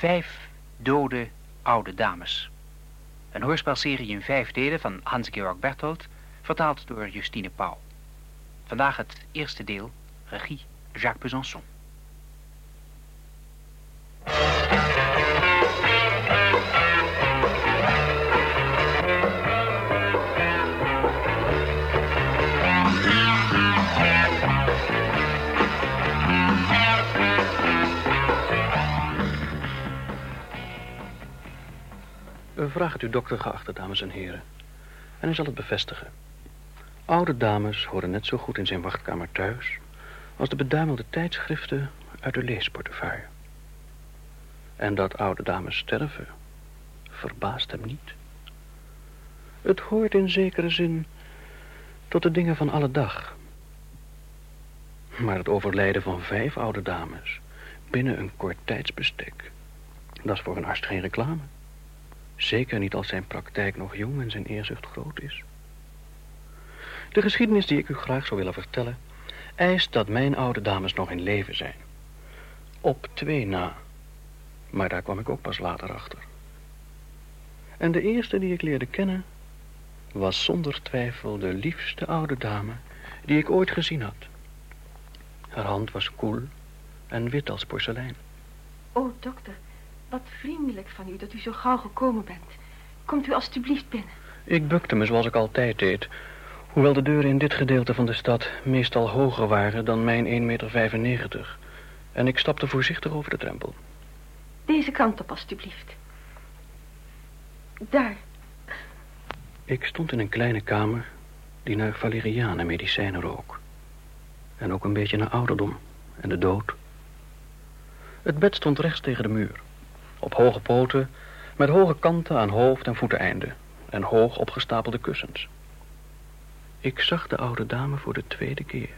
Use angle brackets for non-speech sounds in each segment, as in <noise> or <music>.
Vijf dode oude dames. Een hoorspelserie in vijf delen van Hans-Georg Berthold, vertaald door Justine Pauw. Vandaag het eerste deel, regie Jacques Besançon. Vraag het uw dokter, geachte dames en heren. En hij zal het bevestigen. Oude dames horen net zo goed in zijn wachtkamer thuis... als de beduimelde tijdschriften uit de leesportefeuille. En dat oude dames sterven, verbaast hem niet. Het hoort in zekere zin tot de dingen van alle dag. Maar het overlijden van vijf oude dames binnen een kort tijdsbestek... dat is voor een arts geen reclame. Zeker niet als zijn praktijk nog jong en zijn eerzucht groot is. De geschiedenis die ik u graag zou willen vertellen... eist dat mijn oude dames nog in leven zijn. Op twee na. Maar daar kwam ik ook pas later achter. En de eerste die ik leerde kennen... was zonder twijfel de liefste oude dame die ik ooit gezien had. Haar hand was koel en wit als porselein. Oh, dokter... Wat vriendelijk van u dat u zo gauw gekomen bent. Komt u alstublieft binnen. Ik bukte me zoals ik altijd deed. Hoewel de deuren in dit gedeelte van de stad meestal hoger waren dan mijn 1,95 meter. En ik stapte voorzichtig over de drempel. Deze kant op, alstublieft. Daar. Ik stond in een kleine kamer die naar valerianen medicijnen rook. En ook een beetje naar ouderdom en de dood. Het bed stond rechts tegen de muur. Op hoge poten, met hoge kanten aan hoofd- en voeteneinden en hoog opgestapelde kussens. Ik zag de oude dame voor de tweede keer.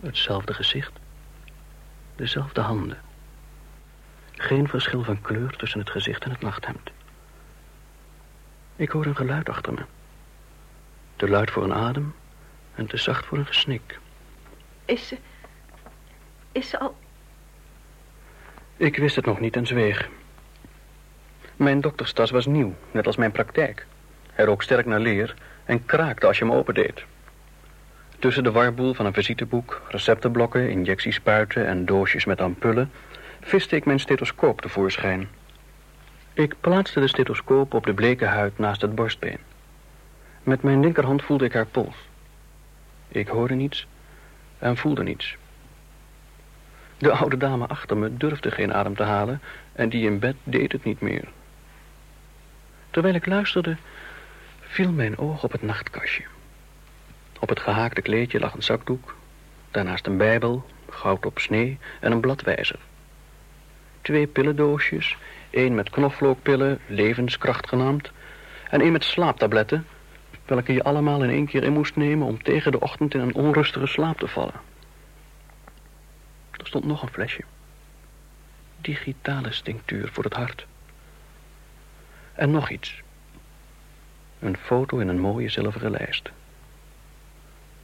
Hetzelfde gezicht, dezelfde handen. Geen verschil van kleur tussen het gezicht en het nachthemd. Ik hoor een geluid achter me. Te luid voor een adem en te zacht voor een gesnik. Is ze... Is ze al... Ik wist het nog niet en zweeg. Mijn dokterstas was nieuw, net als mijn praktijk. Hij rook sterk naar leer en kraakte als je hem opendeed. Tussen de warboel van een visiteboek, receptenblokken, injectiespuiten en doosjes met ampullen... viste ik mijn stethoscoop tevoorschijn. Ik plaatste de stethoscoop op de bleke huid naast het borstbeen. Met mijn linkerhand voelde ik haar pols. Ik hoorde niets en voelde niets. De oude dame achter me durfde geen adem te halen en die in bed deed het niet meer. Terwijl ik luisterde, viel mijn oog op het nachtkastje. Op het gehaakte kleedje lag een zakdoek, daarnaast een bijbel, goud op snee en een bladwijzer. Twee pillendoosjes, één met knoflookpillen, levenskracht genaamd, en één met slaaptabletten, welke je allemaal in één keer in moest nemen om tegen de ochtend in een onrustige slaap te vallen. Er stond nog een flesje. Digitale stinctuur voor het hart. En nog iets. Een foto in een mooie zilveren lijst.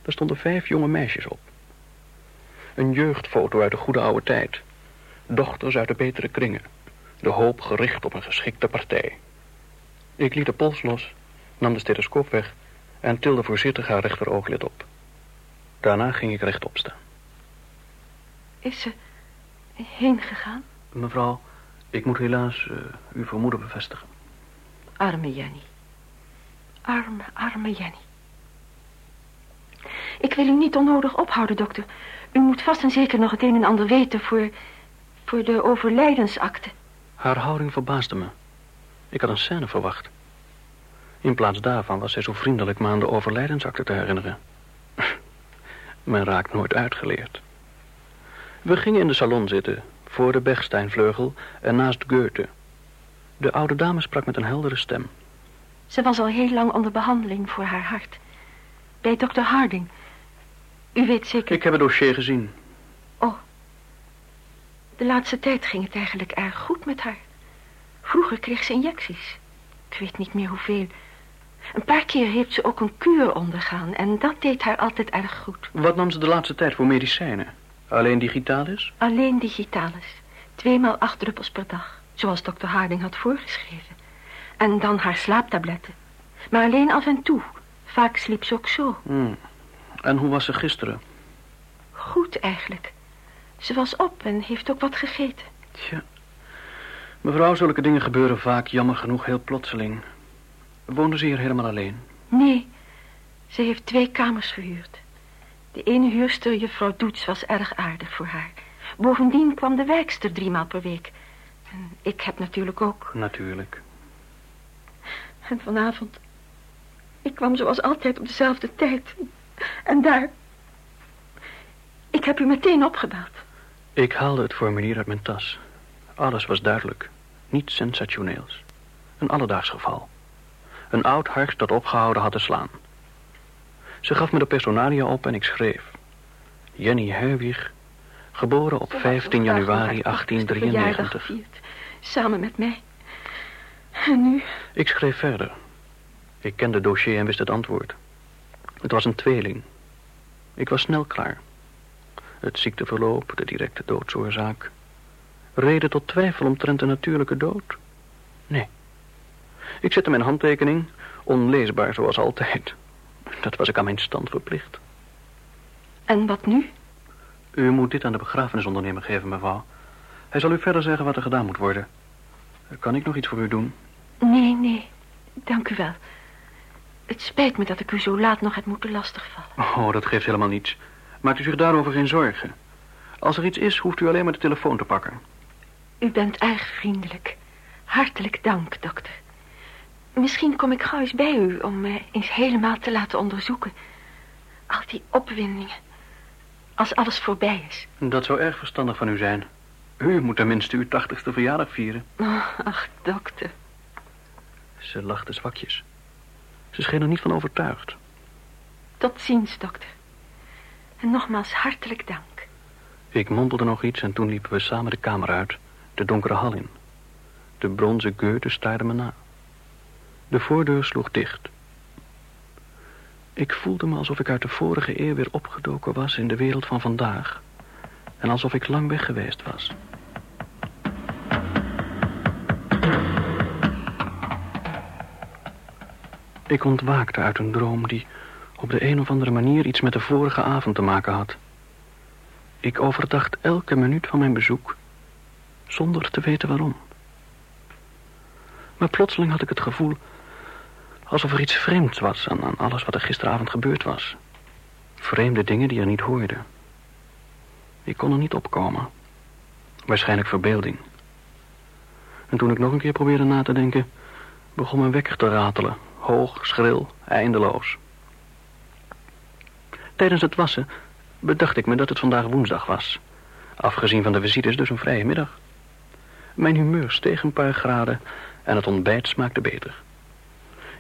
Er stonden vijf jonge meisjes op. Een jeugdfoto uit de goede oude tijd. Dochters uit de betere kringen. De hoop gericht op een geschikte partij. Ik liet de pols los, nam de stethoscoop weg... en tilde voorzichtig haar rechterooglet op. Daarna ging ik rechtop staan. Is ze heen gegaan? Mevrouw, ik moet helaas uh, uw vermoeden bevestigen. Arme Jenny. Arme, arme Jenny. Ik wil u niet onnodig ophouden, dokter. U moet vast en zeker nog het een en ander weten voor... voor de overlijdensakte. Haar houding verbaasde me. Ik had een scène verwacht. In plaats daarvan was zij zo vriendelijk me aan de overlijdensakte te herinneren. <laughs> Men raakt nooit uitgeleerd. We gingen in de salon zitten, voor de Bechsteinvleugel en naast Goethe. De oude dame sprak met een heldere stem. Ze was al heel lang onder behandeling voor haar hart. Bij dokter Harding. U weet zeker... Ik heb het dossier gezien. Oh. De laatste tijd ging het eigenlijk erg goed met haar. Vroeger kreeg ze injecties. Ik weet niet meer hoeveel. Een paar keer heeft ze ook een kuur ondergaan... en dat deed haar altijd erg goed. Wat nam ze de laatste tijd voor medicijnen? Alleen digitalis? Alleen digitalis. Tweemaal acht druppels per dag, zoals dokter Harding had voorgeschreven. En dan haar slaaptabletten. Maar alleen af en toe. Vaak sliep ze ook zo. Hmm. En hoe was ze gisteren? Goed eigenlijk. Ze was op en heeft ook wat gegeten. Tja. Mevrouw, zulke dingen gebeuren vaak jammer genoeg heel plotseling. Woonde ze hier helemaal alleen? Nee, ze heeft twee kamers verhuurd. De ene huurster, juffrouw Doets, was erg aardig voor haar. Bovendien kwam de werkster driemaal per week. En ik heb natuurlijk ook. Natuurlijk. En vanavond... Ik kwam zoals altijd op dezelfde tijd. En daar... Ik heb u meteen opgebeld. Ik haalde het formulier uit mijn tas. Alles was duidelijk. Niets sensationeels. Een alledaags geval. Een oud hart dat opgehouden had te slaan. Ze gaf me de personalia op en ik schreef. Jenny Herwig, geboren op 15 januari 1893. Gevierd, samen met mij. En nu? Ik schreef verder. Ik kende het dossier en wist het antwoord. Het was een tweeling. Ik was snel klaar. Het ziekteverloop, de directe doodsoorzaak. Reden tot twijfel omtrent de natuurlijke dood? Nee. Ik zette mijn handtekening, onleesbaar zoals altijd. Dat was ik aan mijn stand verplicht. En wat nu? U moet dit aan de begrafenisondernemer geven, mevrouw. Hij zal u verder zeggen wat er gedaan moet worden. Kan ik nog iets voor u doen? Nee, nee. Dank u wel. Het spijt me dat ik u zo laat nog heb moeten lastigvallen. Oh, dat geeft helemaal niets. Maakt u zich daarover geen zorgen. Als er iets is, hoeft u alleen maar de telefoon te pakken. U bent erg vriendelijk. Hartelijk dank, dokter. Misschien kom ik gauw eens bij u om me eens helemaal te laten onderzoeken. Al die opwindingen. Als alles voorbij is. Dat zou erg verstandig van u zijn. U moet tenminste uw tachtigste verjaardag vieren. Oh, ach, dokter. Ze lachte zwakjes. Ze scheen er niet van overtuigd. Tot ziens, dokter. En nogmaals hartelijk dank. Ik mompelde nog iets en toen liepen we samen de kamer uit, de donkere hal in. De bronzen Goethe staarde me na. De voordeur sloeg dicht. Ik voelde me alsof ik uit de vorige eeuw weer opgedoken was in de wereld van vandaag. En alsof ik lang weg geweest was. Ik ontwaakte uit een droom die op de een of andere manier iets met de vorige avond te maken had. Ik overdacht elke minuut van mijn bezoek, zonder te weten waarom. Maar plotseling had ik het gevoel alsof er iets vreemds was aan, alles wat er gisteravond gebeurd was. Vreemde dingen die er niet hoorden. Ik kon er niet opkomen. Waarschijnlijk verbeelding. En toen ik nog een keer probeerde na te denken, begon mijn wekker te ratelen. Hoog, schril, eindeloos. Tijdens het wassen bedacht ik me dat het vandaag woensdag was. Afgezien van de visites dus een vrije middag. Mijn humeur steeg een paar graden en het ontbijt smaakte beter.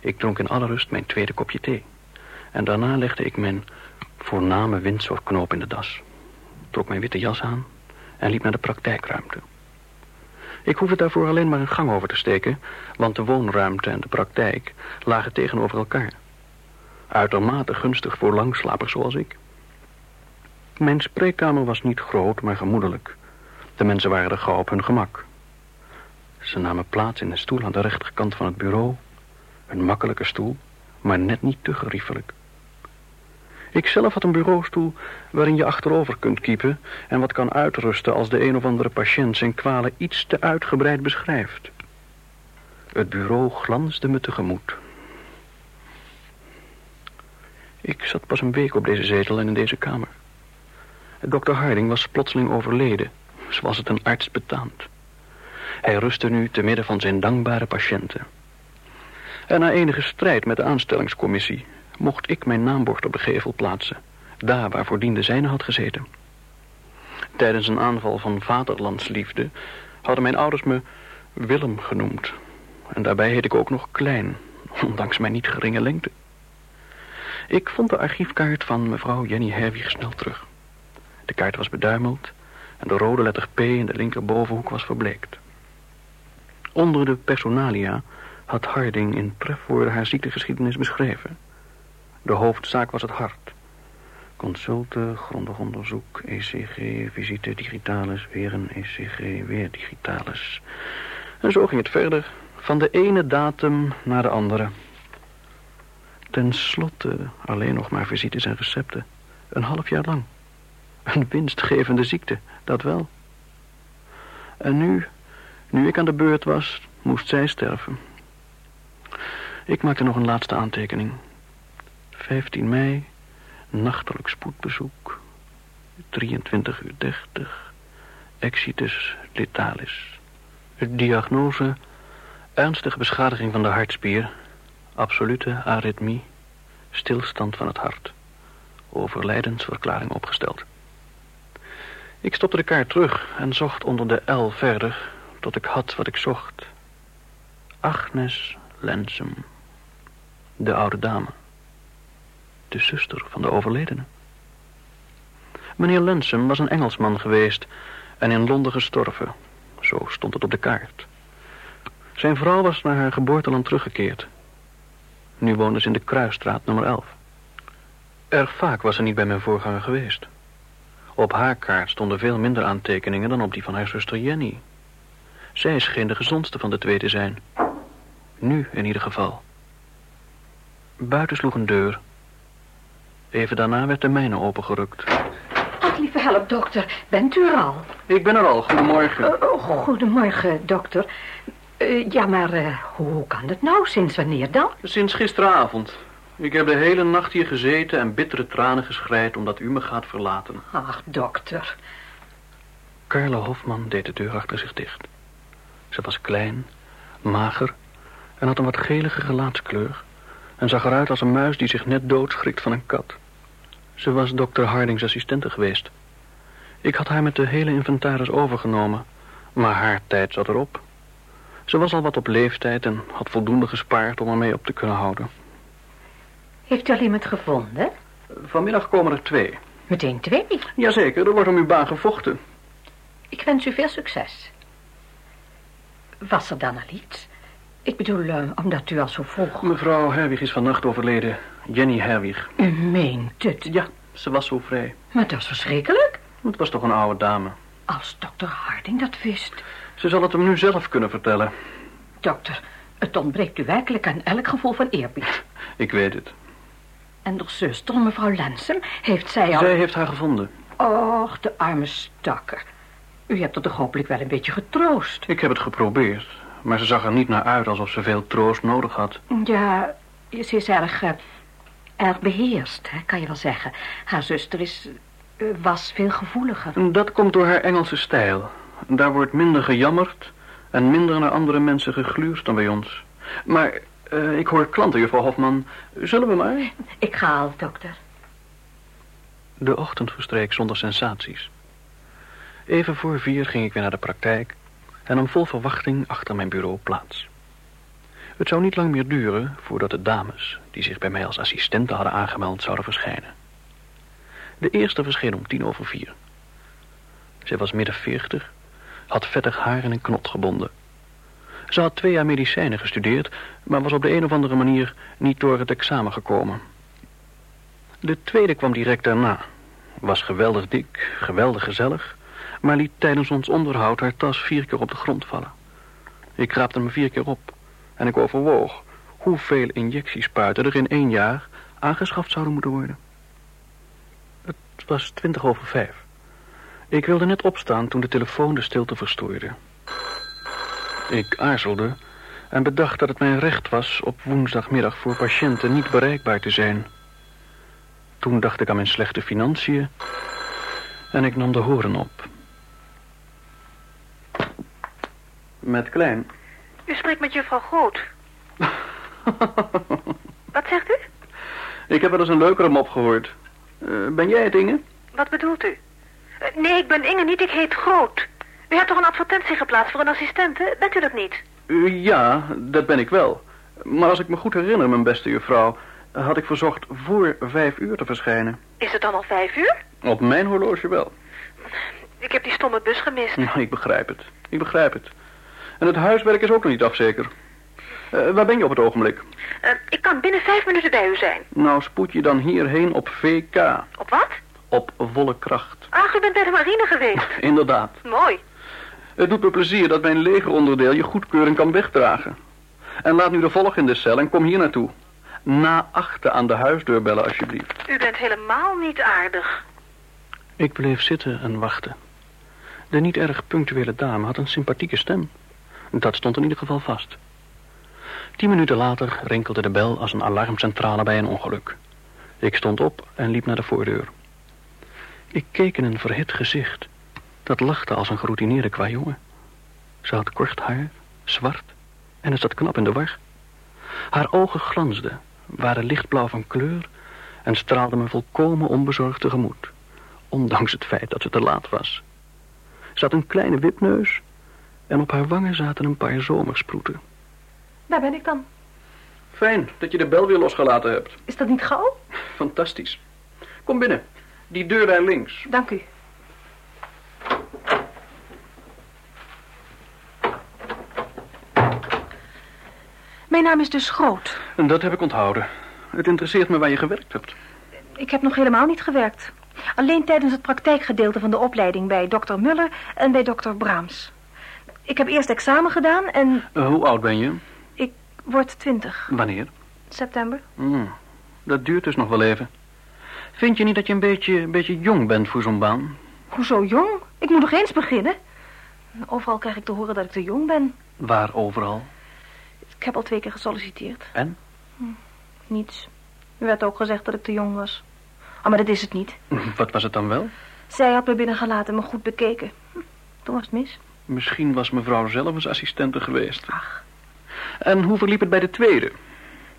Ik dronk in alle rust mijn tweede kopje thee. En daarna legde ik mijn voorname windsorknoop in de das. Trok mijn witte jas aan en liep naar de praktijkruimte. Ik hoefde daarvoor alleen maar een gang over te steken, want de woonruimte en de praktijk lagen tegenover elkaar. Uitermate gunstig voor langslapers zoals ik. Mijn spreekkamer was niet groot, maar gemoedelijk. De mensen waren er gauw op hun gemak. Ze namen plaats in een stoel aan de rechterkant van het bureau. Een makkelijke stoel, maar net niet te geriefelijk. Ik zelf had een bureaustoel waarin je achterover kunt kiepen... en wat kan uitrusten als de een of andere patiënt zijn kwalen iets te uitgebreid beschrijft. Het bureau glansde me tegemoet. Ik zat pas een week op deze zetel en in deze kamer. Dr. Harding was plotseling overleden, zoals het een arts betaamt. Hij rustte nu te midden van zijn dankbare patiënten. En na enige strijd met de aanstellingscommissie mocht ik mijn naambord op de gevel plaatsen, daar waar voordien de zijne had gezeten. Tijdens een aanval van vaderlandsliefde hadden mijn ouders me Willem genoemd. En daarbij heet ik ook nog Klein, <laughs> ondanks mijn niet geringe lengte. Ik vond de archiefkaart van mevrouw Jenny Herwig snel terug. De kaart was beduimeld en de rode letter P in de linkerbovenhoek was verbleekt. Onder de personalia had Harding in trefwoorden haar ziektegeschiedenis beschreven. De hoofdzaak was het hart. Consulten, grondig onderzoek, ECG, visite digitalis, weer een ECG, weer digitalis. En zo ging het verder, van de ene datum naar de andere. Ten slotte alleen nog maar visites en recepten. Een half jaar lang. Een winstgevende ziekte, dat wel. En nu, nu ik aan de beurt was, moest zij sterven. Ik maakte nog een laatste aantekening. 15 mei, nachtelijk spoedbezoek. 23 uur 30. Exitus letalis. Diagnose, ernstige beschadiging van de hartspier. Absolute aritmie, stilstand van het hart. Overlijdensverklaring opgesteld. Ik stopte de kaart terug en zocht onder de L verder... tot ik had wat ik zocht. Agnes Lensum. De oude dame. De zuster van de overledene. Meneer Lensum was een Engelsman geweest... en in Londen gestorven. Zo stond het op de kaart. Zijn vrouw was naar haar geboorteland teruggekeerd. Nu woonde ze in de Kruisstraat nummer 11. Erg vaak was ze niet bij mijn voorganger geweest. Op haar kaart stonden veel minder aantekeningen dan op die van haar zuster Jenny. Zij scheen de gezondste van de twee te zijn. Nu in ieder geval. Buiten sloeg een deur. Even daarna werd de mijne opengerukt. Ach, lieve help, dokter. Bent u er al? Ik ben er al. Goedemorgen. Uh, oh, goedemorgen, dokter. Uh, ja, maar uh, hoe kan het nou? Sinds wanneer dan? Sinds gisteravond. Ik heb de hele nacht hier gezeten en bittere tranen geschreid omdat u me gaat verlaten. Ach, dokter. Carla Hofman deed de deur achter zich dicht. Ze was klein, mager en had een wat gelige gelaatskleur... en zag eruit als een muis die zich net doodschrikt van een kat. Ze was dokter Hardings assistente geweest. Ik had haar met de hele inventaris overgenomen, maar haar tijd zat erop. Ze was al wat op leeftijd en had voldoende gespaard om ermee op te kunnen houden. Heeft u al iemand gevonden? Vanmiddag komen er twee. Meteen twee? Jazeker, er wordt om uw baan gevochten. Ik wens u veel succes. Was er dan al iets? Ik bedoel, uh, omdat u al zo vroeg... Mevrouw Herwig is vannacht overleden. Jenny Herwig. U meent het? Ja, ze was zo vrij. Maar dat is verschrikkelijk. Het was toch een oude dame. Als dokter Harding dat wist. Ze zal het hem nu zelf kunnen vertellen. Dokter, het ontbreekt u werkelijk aan elk gevoel van eerbied. <laughs> Ik weet het. En de zuster, mevrouw Lensem, heeft zij al... Zij heeft haar gevonden. Och, de arme stakker. U hebt er toch hopelijk wel een beetje getroost. Ik heb het geprobeerd, maar ze zag er niet naar uit alsof ze veel troost nodig had. Ja, ze is erg, uh, erg beheerst, hè, kan je wel zeggen. Haar zuster is, uh, was veel gevoeliger. Dat komt door haar Engelse stijl. Daar wordt minder gejammerd en minder naar andere mensen gegluurd dan bij ons. Maar uh, ik hoor klanten, juffrouw Hofman. Zullen we maar? Ik ga al, dokter. De ochtend verstreek zonder sensaties. Even voor vier ging ik weer naar de praktijk... en nam vol verwachting achter mijn bureau plaats. Het zou niet lang meer duren voordat de dames... die zich bij mij als assistenten hadden aangemeld, zouden verschijnen. De eerste verscheen om tien over vier. Zij was midden veertig, had vettig haar in een knot gebonden... Ze had twee jaar medicijnen gestudeerd, maar was op de een of andere manier niet door het examen gekomen. De tweede kwam direct daarna. Was geweldig dik, geweldig gezellig, maar liet tijdens ons onderhoud haar tas vier keer op de grond vallen. Ik raapte me vier keer op en ik overwoog hoeveel injectiespuiten er in één jaar aangeschaft zouden moeten worden. Het was twintig over vijf. Ik wilde net opstaan toen de telefoon de stilte verstoorde. Ik aarzelde en bedacht dat het mijn recht was op woensdagmiddag voor patiënten niet bereikbaar te zijn. Toen dacht ik aan mijn slechte financiën en ik nam de horen op. Met Klein. U spreekt met juffrouw Groot. <laughs> Wat zegt u? Ik heb wel eens een leukere mop gehoord. Uh, ben jij het, Inge? Wat bedoelt u? Uh, nee, ik ben Inge niet, ik heet Groot. U hebt toch een advertentie geplaatst voor een assistente? Bent u dat niet? Uh, ja, dat ben ik wel. Maar als ik me goed herinner, mijn beste juffrouw... had ik verzocht voor vijf uur te verschijnen. Is het dan al vijf uur? Op mijn horloge wel. Ik heb die stomme bus gemist. Nou, ik begrijp het. Ik begrijp het. En het huiswerk is ook nog niet af, zeker? Eh, waar ben je op het ogenblik? Eh, ik kan binnen vijf minuten bij u zijn. Nou, spoed je dan hierheen op VK. Op wat? Op volle kracht. Ach, u bent bij de marine geweest. <laughs> Inderdaad. Mooi. Het doet me plezier dat mijn legeronderdeel je goedkeuring kan wegdragen. En laat nu de volg in de cel en kom hier naartoe. Na achten aan de huisdeur bellen, alsjeblieft. U bent helemaal niet aardig. Ik bleef zitten en wachten. De niet erg punctuele dame had een sympathieke stem. Dat stond in ieder geval vast. Tien minuten later rinkelde de bel als een alarmcentrale bij een ongeluk. Ik stond op en liep naar de voordeur. Ik keek in een verhit gezicht. Dat lachte als een geroutineerde kwajongen. Ze had kort haar, zwart, en het zat knap in de war. Haar ogen glansden, waren lichtblauw van kleur... en straalden me volkomen onbezorgd tegemoet. Ondanks het feit dat ze te laat was. Ze had een kleine wipneus... en op haar wangen zaten een paar zomersproeten. Daar ben ik dan. Fijn dat je de bel weer losgelaten hebt. Is dat niet gauw? Fantastisch. Kom binnen. Die deur daar links. Dank u. Mijn naam is dus Groot. En dat heb ik onthouden. Het interesseert me waar je gewerkt hebt. Ik heb nog helemaal niet gewerkt. Alleen tijdens het praktijkgedeelte van de opleiding bij dokter Muller en bij dokter Braams. Ik heb eerst examen gedaan en Uh, hoe oud ben je? ik word twintig. Wanneer? September. Hmm, dat duurt dus nog wel even. Vind je niet dat je een beetje, een beetje jong bent voor zo'n baan? Hoezo jong? Ik moet nog eens beginnen. Overal krijg ik te horen dat ik te jong ben. Waar overal? Ik heb al twee keer gesolliciteerd. En? Niets. Er werd ook gezegd dat ik te jong was. Ah, maar dat is het niet. <laughs> Wat was het dan wel? Zij had me binnengelaten en me goed bekeken. Hm, Toen was het mis. Misschien was mevrouw zelf eens assistente geweest. Ach. En hoe verliep het bij de tweede?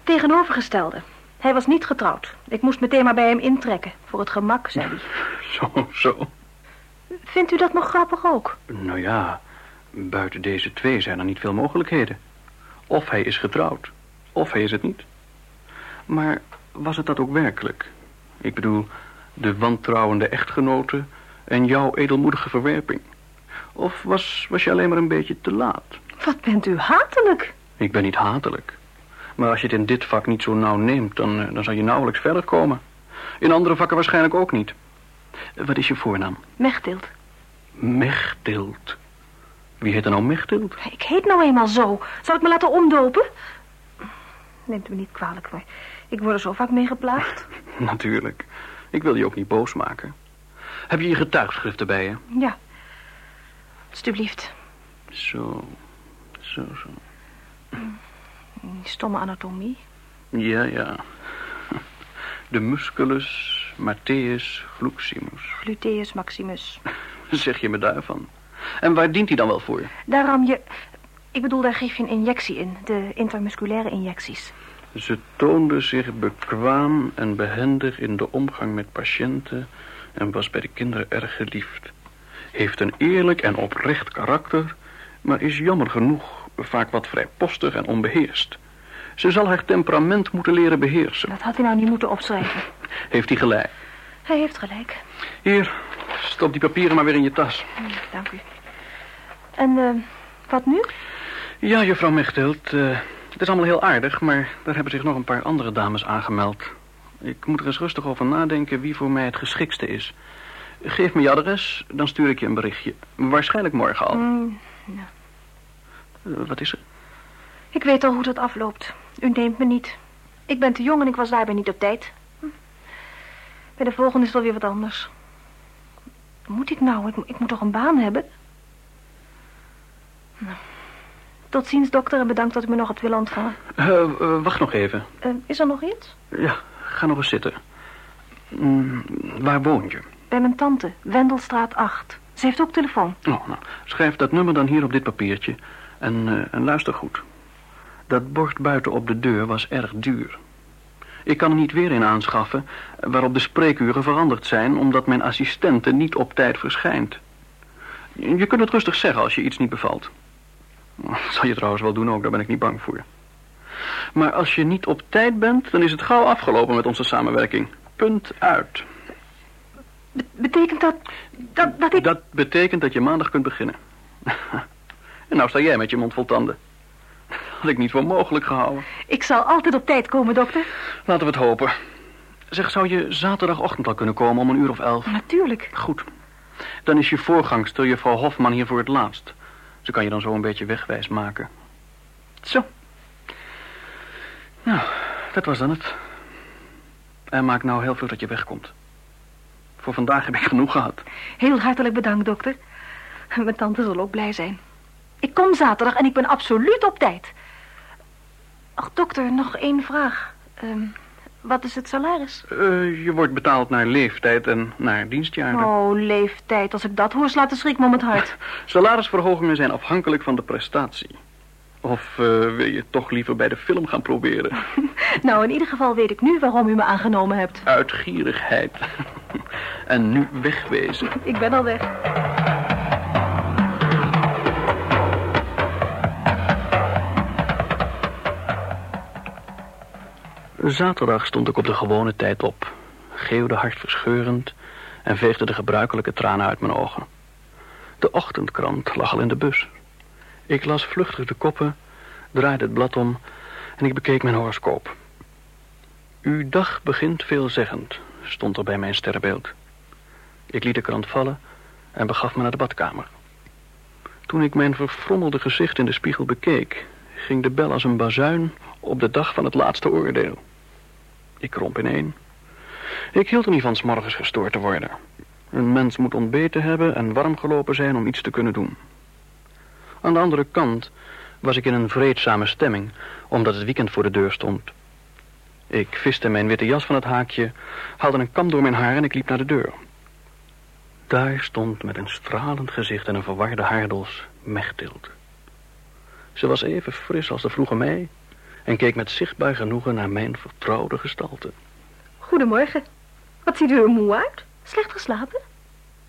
Tegenovergestelde. Hij was niet getrouwd. Ik moest meteen maar bij hem intrekken. Voor het gemak, zei hij. <laughs> Zo, zo. Vindt u dat nog grappig ook? Nou ja, buiten deze twee zijn er niet veel mogelijkheden. Of hij is getrouwd, of hij is het niet. Maar was het dat ook werkelijk? Ik bedoel, de wantrouwende echtgenote en jouw edelmoedige verwerping. Of was, was je alleen maar een beetje te laat? Wat bent u hatelijk. Ik ben niet hatelijk. Maar als je het in dit vak niet zo nauw neemt, dan, eh, dan zal je nauwelijks verder komen. In andere vakken waarschijnlijk ook niet. Eh, Wat is je voornaam? Mechtild. Mechtild. Wie heet er nou Mechtild? Ik heet nou eenmaal zo. Zal ik me laten omdopen? Neemt u me niet kwalijk, maar ik word er zo vaak mee geplaagd. <laughs> Natuurlijk. Ik wil je ook niet boos maken. Heb je je getuigschriften bij je? Ja. Alsjeblieft. Zo, zo, zo. Die stomme anatomie. Ja, ja. De musculus Matthäus fluximus. Gluteus maximus. Zeg je me daarvan? En waar dient hij dan wel voor? Daar ram je... Ik bedoel, daar geef je een injectie in. De intermusculaire injecties. Ze toonde zich bekwaam en behendig in de omgang met patiënten... en was bij de kinderen erg geliefd. Heeft een eerlijk en oprecht karakter... maar is jammer genoeg vaak wat vrijpostig en onbeheerst. Ze zal haar temperament moeten leren beheersen. Dat had hij nou niet moeten opschrijven. <laughs> Heeft hij gelijk? Hij heeft gelijk. Hier, stop die papieren maar weer in je tas. Hm, Dank u. En eh, wat nu? Ja, juffrouw Mechtelt, eh, het is allemaal heel aardig... maar daar hebben zich nog een paar andere dames aangemeld. Ik moet er eens rustig over nadenken wie voor mij het geschiktste is. Geef me je adres, dan stuur ik je een berichtje. Waarschijnlijk morgen al. Hm, Eh, wat is er? ik weet al hoe dat afloopt. U neemt me niet. Ik ben te jong en ik was daarbij niet op tijd. Hm. Bij de volgende is het alweer wat anders. Moet ik nou? Ik, ik moet toch een baan hebben? Nou. Tot ziens, dokter, en bedankt dat u me nog hebt willen ontvangen. Eh, wacht nog even. Is er nog iets? Ja, ga nog eens zitten. Mm, waar woon je? Bij mijn tante, Wendelstraat 8. Ze heeft ook telefoon. Oh, nou, schrijf dat nummer dan hier op dit papiertje. En, eh, en luister goed. Dat bord buiten op de deur was erg duur. Ik kan er niet weer een aanschaffen waarop de spreekuren veranderd zijn... omdat mijn assistente niet op tijd verschijnt. Je kunt het rustig zeggen als je iets niet bevalt. Dat <laughs> zal je trouwens wel doen ook, daar ben ik niet bang voor. Maar als je niet op tijd bent, dan is het gauw afgelopen met onze samenwerking. Punt uit. Be- betekent dat, dat, dat ik... Dat betekent dat je maandag kunt beginnen. <laughs> en nou sta jij met je mond vol tanden. Had ik niet voor mogelijk gehouden. Ik zal altijd op tijd komen, dokter. Laten we het hopen. Zeg, zou je zaterdagochtend al kunnen komen om een uur of elf? Natuurlijk. Goed. Dan is je voorgangster, juffrouw Hofman, hier voor het laatst. Ze kan je dan zo een beetje wegwijs maken. Zo. Nou, dat was dan het. En maak nou heel veel dat je wegkomt. Voor vandaag heb ik genoeg gehad. Heel hartelijk bedankt, dokter. Mijn tante zal ook blij zijn. Ik kom zaterdag en ik ben absoluut op tijd. Ach, dokter, nog één vraag. Ehm, wat is het salaris? Uh, je wordt betaald naar leeftijd en naar dienstjaren. Oh, leeftijd. Als ik dat hoor, slaat de schrik me om het hart. <laughs> Salarisverhogingen zijn afhankelijk van de prestatie. Of uh, wil je toch liever bij de film gaan proberen? <laughs> nou, in ieder geval weet ik nu waarom u me aangenomen hebt. Uitgierigheid. en nu wegwezen. <laughs> Ik ben al weg. Zaterdag stond ik op de gewone tijd op, geeuwde hartverscheurend en veegde de gebruikelijke tranen uit mijn ogen. De ochtendkrant lag al in de bus. Ik las vluchtig de koppen, draaide het blad om en ik bekeek mijn horoscoop. Uw dag begint veelzeggend, stond er bij mijn sterrenbeeld. Ik liet de krant vallen en begaf me naar de badkamer. Toen ik mijn verfrommelde gezicht in de spiegel bekeek, ging de bel als een bazuin op de dag van het laatste oordeel. Ik kromp ineen. Ik hield er niet van s morgens gestoord te worden. Een mens moet ontbeten hebben en warm gelopen zijn om iets te kunnen doen. Aan de andere kant was ik in een vreedzame stemming, omdat het weekend voor de deur stond. Ik viste mijn witte jas van het haakje, haalde een kam door mijn haar en ik liep naar de deur. Daar stond met een stralend gezicht en een verwarde haardos Mechtild. Ze was even fris als de vroege mei en keek met zichtbaar genoegen naar mijn vertrouwde gestalte. Goedemorgen. Wat ziet u er moe uit? Slecht geslapen?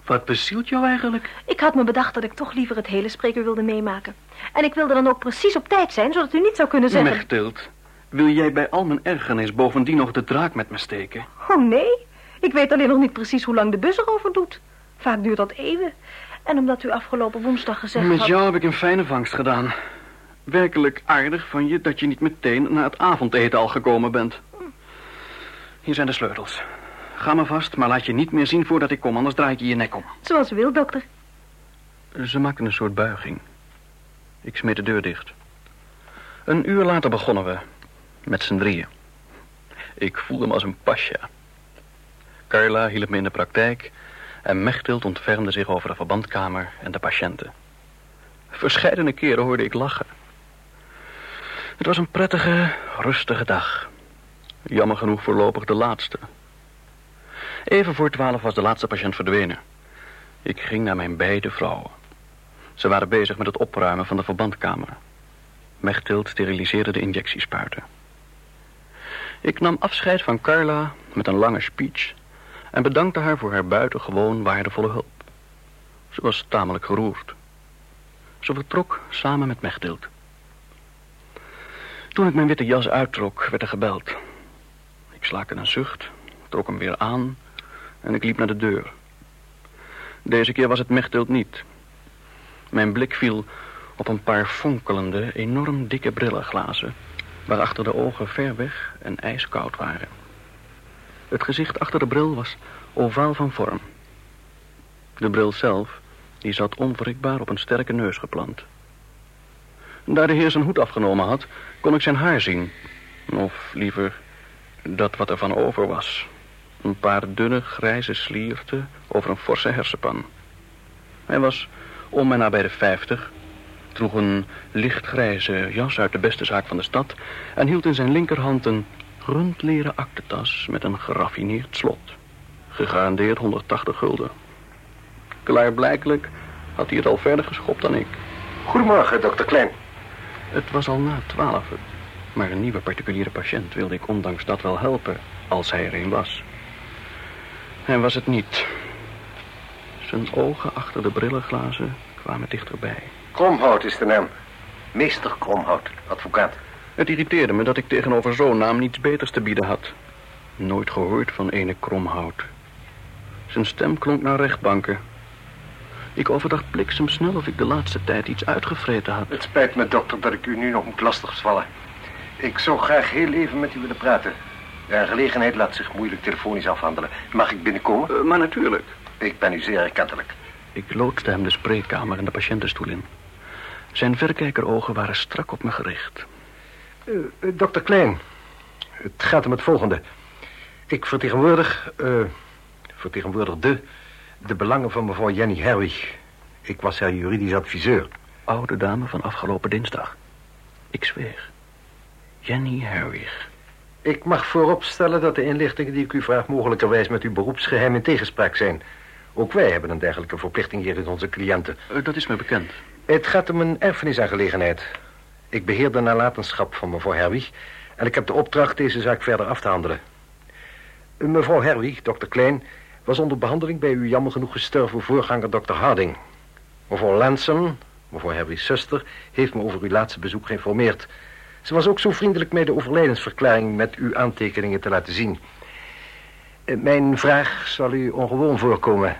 Wat bezielt jou eigenlijk? Ik had me bedacht dat ik toch liever het hele spreker wilde meemaken. En ik wilde dan ook precies op tijd zijn, zodat u niet zou kunnen zeggen... Mechtild, wil jij bij al mijn ergernis bovendien nog de draak met me steken? Oh nee, ik weet alleen nog niet precies hoe lang de bus erover doet. Vaak duurt dat even. En omdat u afgelopen woensdag gezegd met had... Met jou heb ik een fijne vangst gedaan. Werkelijk aardig van je dat je niet meteen naar het avondeten al gekomen bent. Hier zijn de sleutels. Ga maar vast, maar laat je niet meer zien voordat ik kom, anders draai ik je je nek om. Zoals u wilt, dokter. Ze maakten een soort buiging. Ik smeet de deur dicht. Een uur later begonnen we. Met z'n drieën. Ik voelde me als een pasja. Carla hielp me in de praktijk... en Mechtild ontfermde zich over de verbandkamer en de patiënten. Verscheidene keren hoorde ik lachen. Het was een prettige, rustige dag. Jammer genoeg voorlopig de laatste. Even voor twaalf was de laatste patiënt verdwenen. Ik ging naar mijn beide vrouwen. Ze waren bezig met het opruimen van de verbandkamer. Mechtild steriliseerde de injectiespuiten. Ik nam afscheid van Carla met een lange speech... en bedankte haar voor haar buitengewoon waardevolle hulp. Ze was tamelijk geroerd. Ze vertrok samen met Mechtild. Toen ik mijn witte jas uittrok, werd er gebeld. Ik slaakte een zucht, trok hem weer aan en ik liep naar de deur. Deze keer was het Mechtild niet. Mijn blik viel op een paar fonkelende, enorm dikke brillenglazen... waarachter de ogen ver weg en ijskoud waren. Het gezicht achter de bril was ovaal van vorm. De bril zelf, die zat onwrikbaar op een sterke neus geplant. Daar de heer zijn hoed afgenomen had, kon ik zijn haar zien. Of liever, dat wat er van over was. Een paar dunne grijze slierten over een forse hersenpan. Hij was om en nabij de vijftig, droeg een lichtgrijze jas uit de beste zaak van de stad... en hield in zijn linkerhand een rundleren aktentas met een geraffineerd slot. Gegarandeerd 180 gulden. Klaarblijkelijk had hij het al verder geschopt dan ik. Goedemorgen, dokter Klein. Het was al na twaalf, maar een nieuwe particuliere patiënt wilde ik ondanks dat wel helpen, als hij er een was. Hij was het niet. Zijn ogen achter de brillenglazen kwamen dichterbij. Kromhout is de naam. Meester Kromhout, advocaat. Het irriteerde me dat ik tegenover zo'n naam niets beters te bieden had. Nooit gehoord van ene Kromhout. Zijn stem klonk naar rechtbanken. Ik overdacht bliksemsnel of ik de laatste tijd iets uitgevreten had. Het spijt me, dokter, dat ik u nu nog moet lastigvallen. Ik zou graag heel even met u willen praten. De gelegenheid laat zich moeilijk telefonisch afhandelen. Mag ik binnenkomen? Uh, maar natuurlijk. Ik ben u zeer erkentelijk. Ik loodste hem de spreekkamer en de patiëntenstoel in. Zijn verkijkerogen waren strak op me gericht. Uh, uh, dokter Klein, het gaat om het volgende. Ik vertegenwoordig, uh, vertegenwoordigde de belangen van mevrouw Jenny Herwig. Ik was haar juridisch adviseur. Oude dame van afgelopen dinsdag. Ik zweeg. Jenny Herwig. Ik mag vooropstellen dat de inlichtingen die ik u vraag... mogelijkerwijs met uw beroepsgeheim in tegenspraak zijn. Ook wij hebben een dergelijke verplichting hier in onze cliënten. Uh, dat is me bekend. Het gaat om een erfenisaangelegenheid. Ik beheer de nalatenschap van mevrouw Herwig... en ik heb de opdracht deze zaak verder af te handelen. Mevrouw Herwig, dokter Klein, was onder behandeling bij uw jammer genoeg gestorven voorganger dokter Harding. Mevrouw Lansom, mevrouw Herwig's zuster, heeft me over uw laatste bezoek geïnformeerd. Ze was ook zo vriendelijk mij de overlijdensverklaring met uw aantekeningen te laten zien. Eh, mijn vraag zal u ongewoon voorkomen.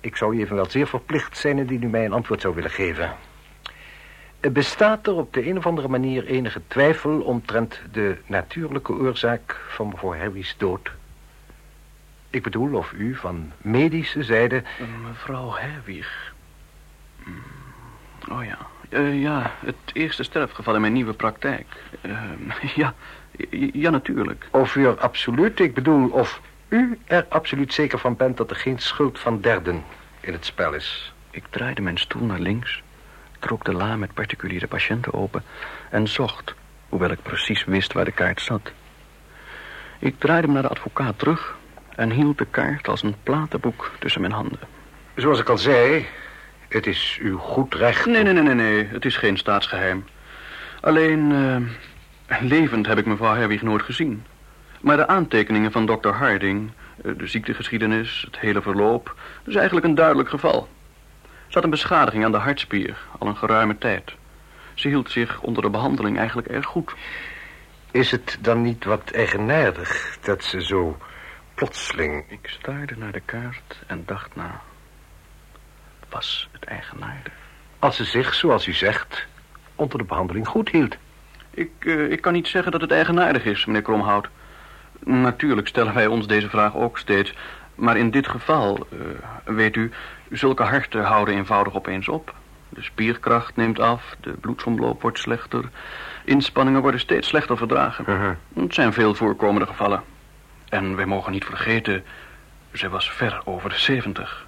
Ik zou u evenwel zeer verplicht zijn indien u mij een antwoord zou willen geven. Bestaat er op de een of andere manier enige twijfel omtrent de natuurlijke oorzaak van mevrouw Harry's dood? Ik bedoel of u van medische zijde... Mevrouw Herwig. Hmm. Oh ja. Uh, ja, het eerste sterfgeval in mijn nieuwe praktijk. Uh, <laughs> ja, ja, natuurlijk. Of u er absoluut, ik bedoel, of u er absoluut zeker van bent dat er geen schuld van derden in het spel is. Ik draaide mijn stoel naar links, trok de la met particuliere patiënten open en zocht, hoewel ik precies wist waar de kaart zat. Ik draaide me naar de advocaat terug en hield de kaart als een platenboek tussen mijn handen. Zoals ik al zei, het is uw goed recht. Nee, nee, nee, nee, nee. Het is geen staatsgeheim. Alleen, uh, levend heb ik mevrouw Herwig nooit gezien. Maar de aantekeningen van dokter Harding, eh, de ziektegeschiedenis, het hele verloop... is eigenlijk een duidelijk geval. Ze had een beschadiging aan de hartspier, al een geruime tijd. Ze hield zich onder de behandeling eigenlijk erg goed. Is het dan niet wat eigenaardig dat ze zo plotseling... Ik staarde naar de kaart en dacht na was het eigenaardig. Als ze zich, zoals u zegt, onder de behandeling goed hield. Ik, uh, ik kan niet zeggen dat het eigenaardig is, meneer Kromhout. Natuurlijk stellen wij ons deze vraag ook steeds. Maar in dit geval, uh, weet u, zulke harten houden eenvoudig opeens op. De spierkracht neemt af, de bloedsomloop wordt slechter. Inspanningen worden steeds slechter verdragen. Uh -huh. Het zijn veel voorkomende gevallen. En wij mogen niet vergeten, zij was ver over de zeventig.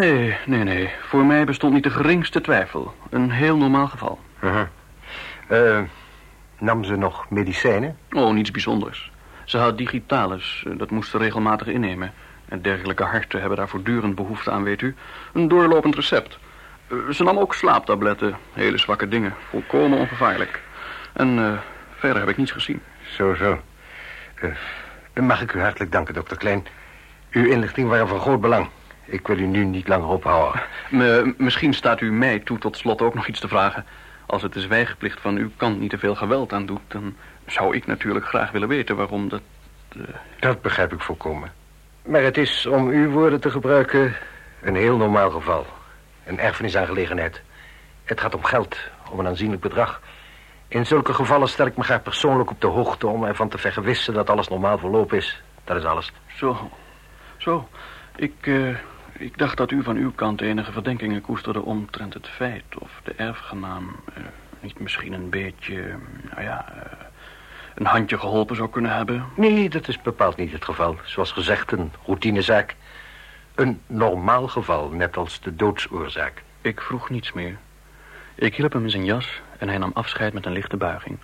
Nee, nee, nee. Voor mij bestond niet de geringste twijfel. Een heel normaal geval. Uh -huh. uh, nam ze nog medicijnen? Oh, niets bijzonders. Ze had digitalis. Dat moest ze regelmatig innemen. En dergelijke harten hebben daar voortdurend behoefte aan, weet u. Een doorlopend recept. Uh, ze nam ook slaaptabletten. Hele zwakke dingen. Volkomen ongevaarlijk. En verder heb ik niets gezien. Zo, zo. mag ik u hartelijk danken, dokter Klein. Uw inlichting waren van groot belang. Ik wil u nu niet langer ophouden. <laughs> Me, misschien staat u mij toe tot slot ook nog iets te vragen. Als het de zwijgplicht van uw kant niet te veel geweld aan doet... dan zou ik natuurlijk graag willen weten waarom dat... Uh... Dat begrijp ik volkomen. Maar het is, om uw woorden te gebruiken, een heel normaal geval. Een erfenisaangelegenheid. Het gaat om geld, om een aanzienlijk bedrag. In zulke gevallen stel ik me graag persoonlijk op de hoogte... om ervan te vergewissen dat alles normaal verloop is. Dat is alles. Zo, zo. Ik, uh, ik dacht dat u van uw kant enige verdenkingen koesterde omtrent het feit of de erfgenaam uh, niet misschien een beetje, nou ja, uh, een handje geholpen zou kunnen hebben. Nee, dat is bepaald niet het geval. Zoals gezegd, een routinezaak. Een normaal geval, net als de doodsoorzaak. Ik vroeg niets meer. Ik hielp hem in zijn jas en hij nam afscheid met een lichte buiging.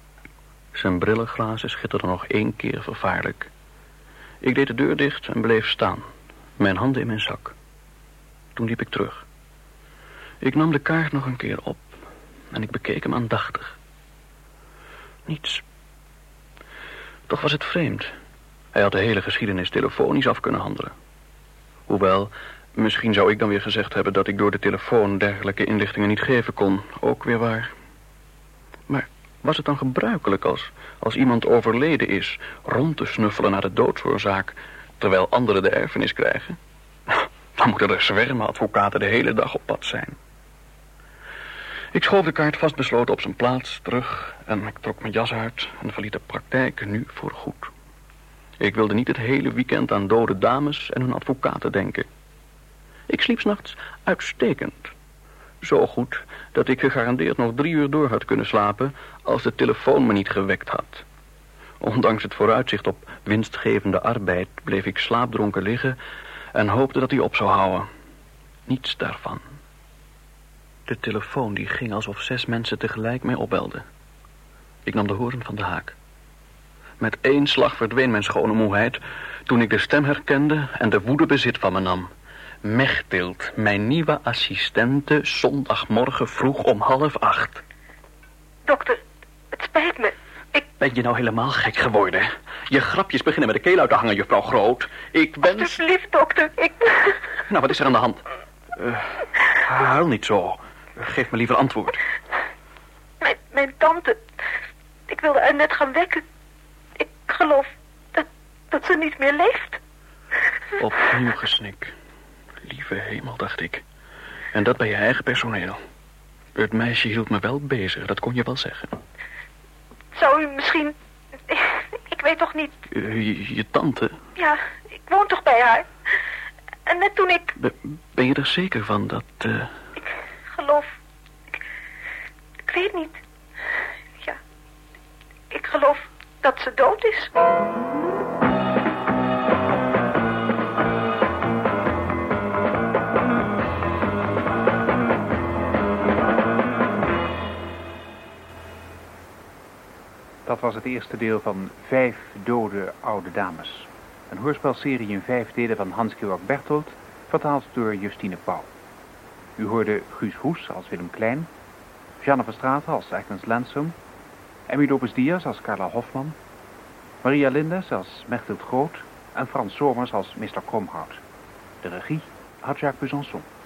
Zijn brillenglazen schitterden nog één keer vervaarlijk. Ik deed de deur dicht en bleef staan, mijn handen in mijn zak. Toen liep ik terug. Ik nam de kaart nog een keer op en ik bekeek hem aandachtig. Niets. Toch was het vreemd. Hij had de hele geschiedenis telefonisch af kunnen handelen. Hoewel, misschien zou ik dan weer gezegd hebben dat ik door de telefoon dergelijke inlichtingen niet geven kon. Ook weer waar. Maar was het dan gebruikelijk als, als iemand overleden is rond te snuffelen naar de doodsoorzaak, terwijl anderen de erfenis krijgen? Dan moeten er zwermen advocaten de hele dag op pad zijn. Ik schoof de kaart vastbesloten op zijn plaats terug en ik trok mijn jas uit en verliet de praktijk nu voor goed. Ik wilde niet het hele weekend aan dode dames en hun advocaten denken. Ik sliep s'nachts uitstekend. Zo goed dat ik gegarandeerd nog drie uur door had kunnen slapen als de telefoon me niet gewekt had. Ondanks het vooruitzicht op winstgevende arbeid bleef ik slaapdronken liggen en hoopte dat hij op zou houden. Niets daarvan. De telefoon die ging alsof zes mensen tegelijk mij opbelden. Ik nam de horen van de haak. Met één slag verdween mijn schone moeheid toen ik de stem herkende en de woede bezit van me nam. Mechtild, mijn nieuwe assistente, zondagmorgen vroeg om half acht. Dokter, het spijt me. Ik... Ben je nou helemaal gek geworden? Je grapjes beginnen met de keel uit te hangen, juffrouw Groot. Ik wens... Alsjeblieft, dokter, ik... <laughs> Nou, wat is er aan de hand? Uh, huil niet zo. Geef me liever antwoord. Mijn, mijn tante... Ik wilde haar net gaan wekken. Ik geloof dat, dat ze niet meer leeft. Opnieuw gesnik. Lieve hemel, dacht ik. En dat bij je eigen personeel. Het meisje hield me wel bezig, dat kon je wel zeggen. Zou u misschien... <laughs> Ik weet toch niet... Uh, je, je, tante? Ja, ik woon toch bij haar. En net toen ik... Be, ben je er zeker van dat... Uh... Ik geloof... Ik, ik weet niet. Ja, ik geloof dat ze dood is. Dat was het eerste deel van Vijf dode oude dames. Een hoorspelserie in vijf delen van Hans-Georg Berthold, vertaald door Justine Pauw. U hoorde Guus Hoes als Willem Klein, Jeanne Verstraeten als Agnes Lansum, Emmy Lopez Diaz als Carla Hofman, Maria Lindes als Mechthild Groot en Frans Somers als Mr. Kromhout. De regie had Jacques Besançon.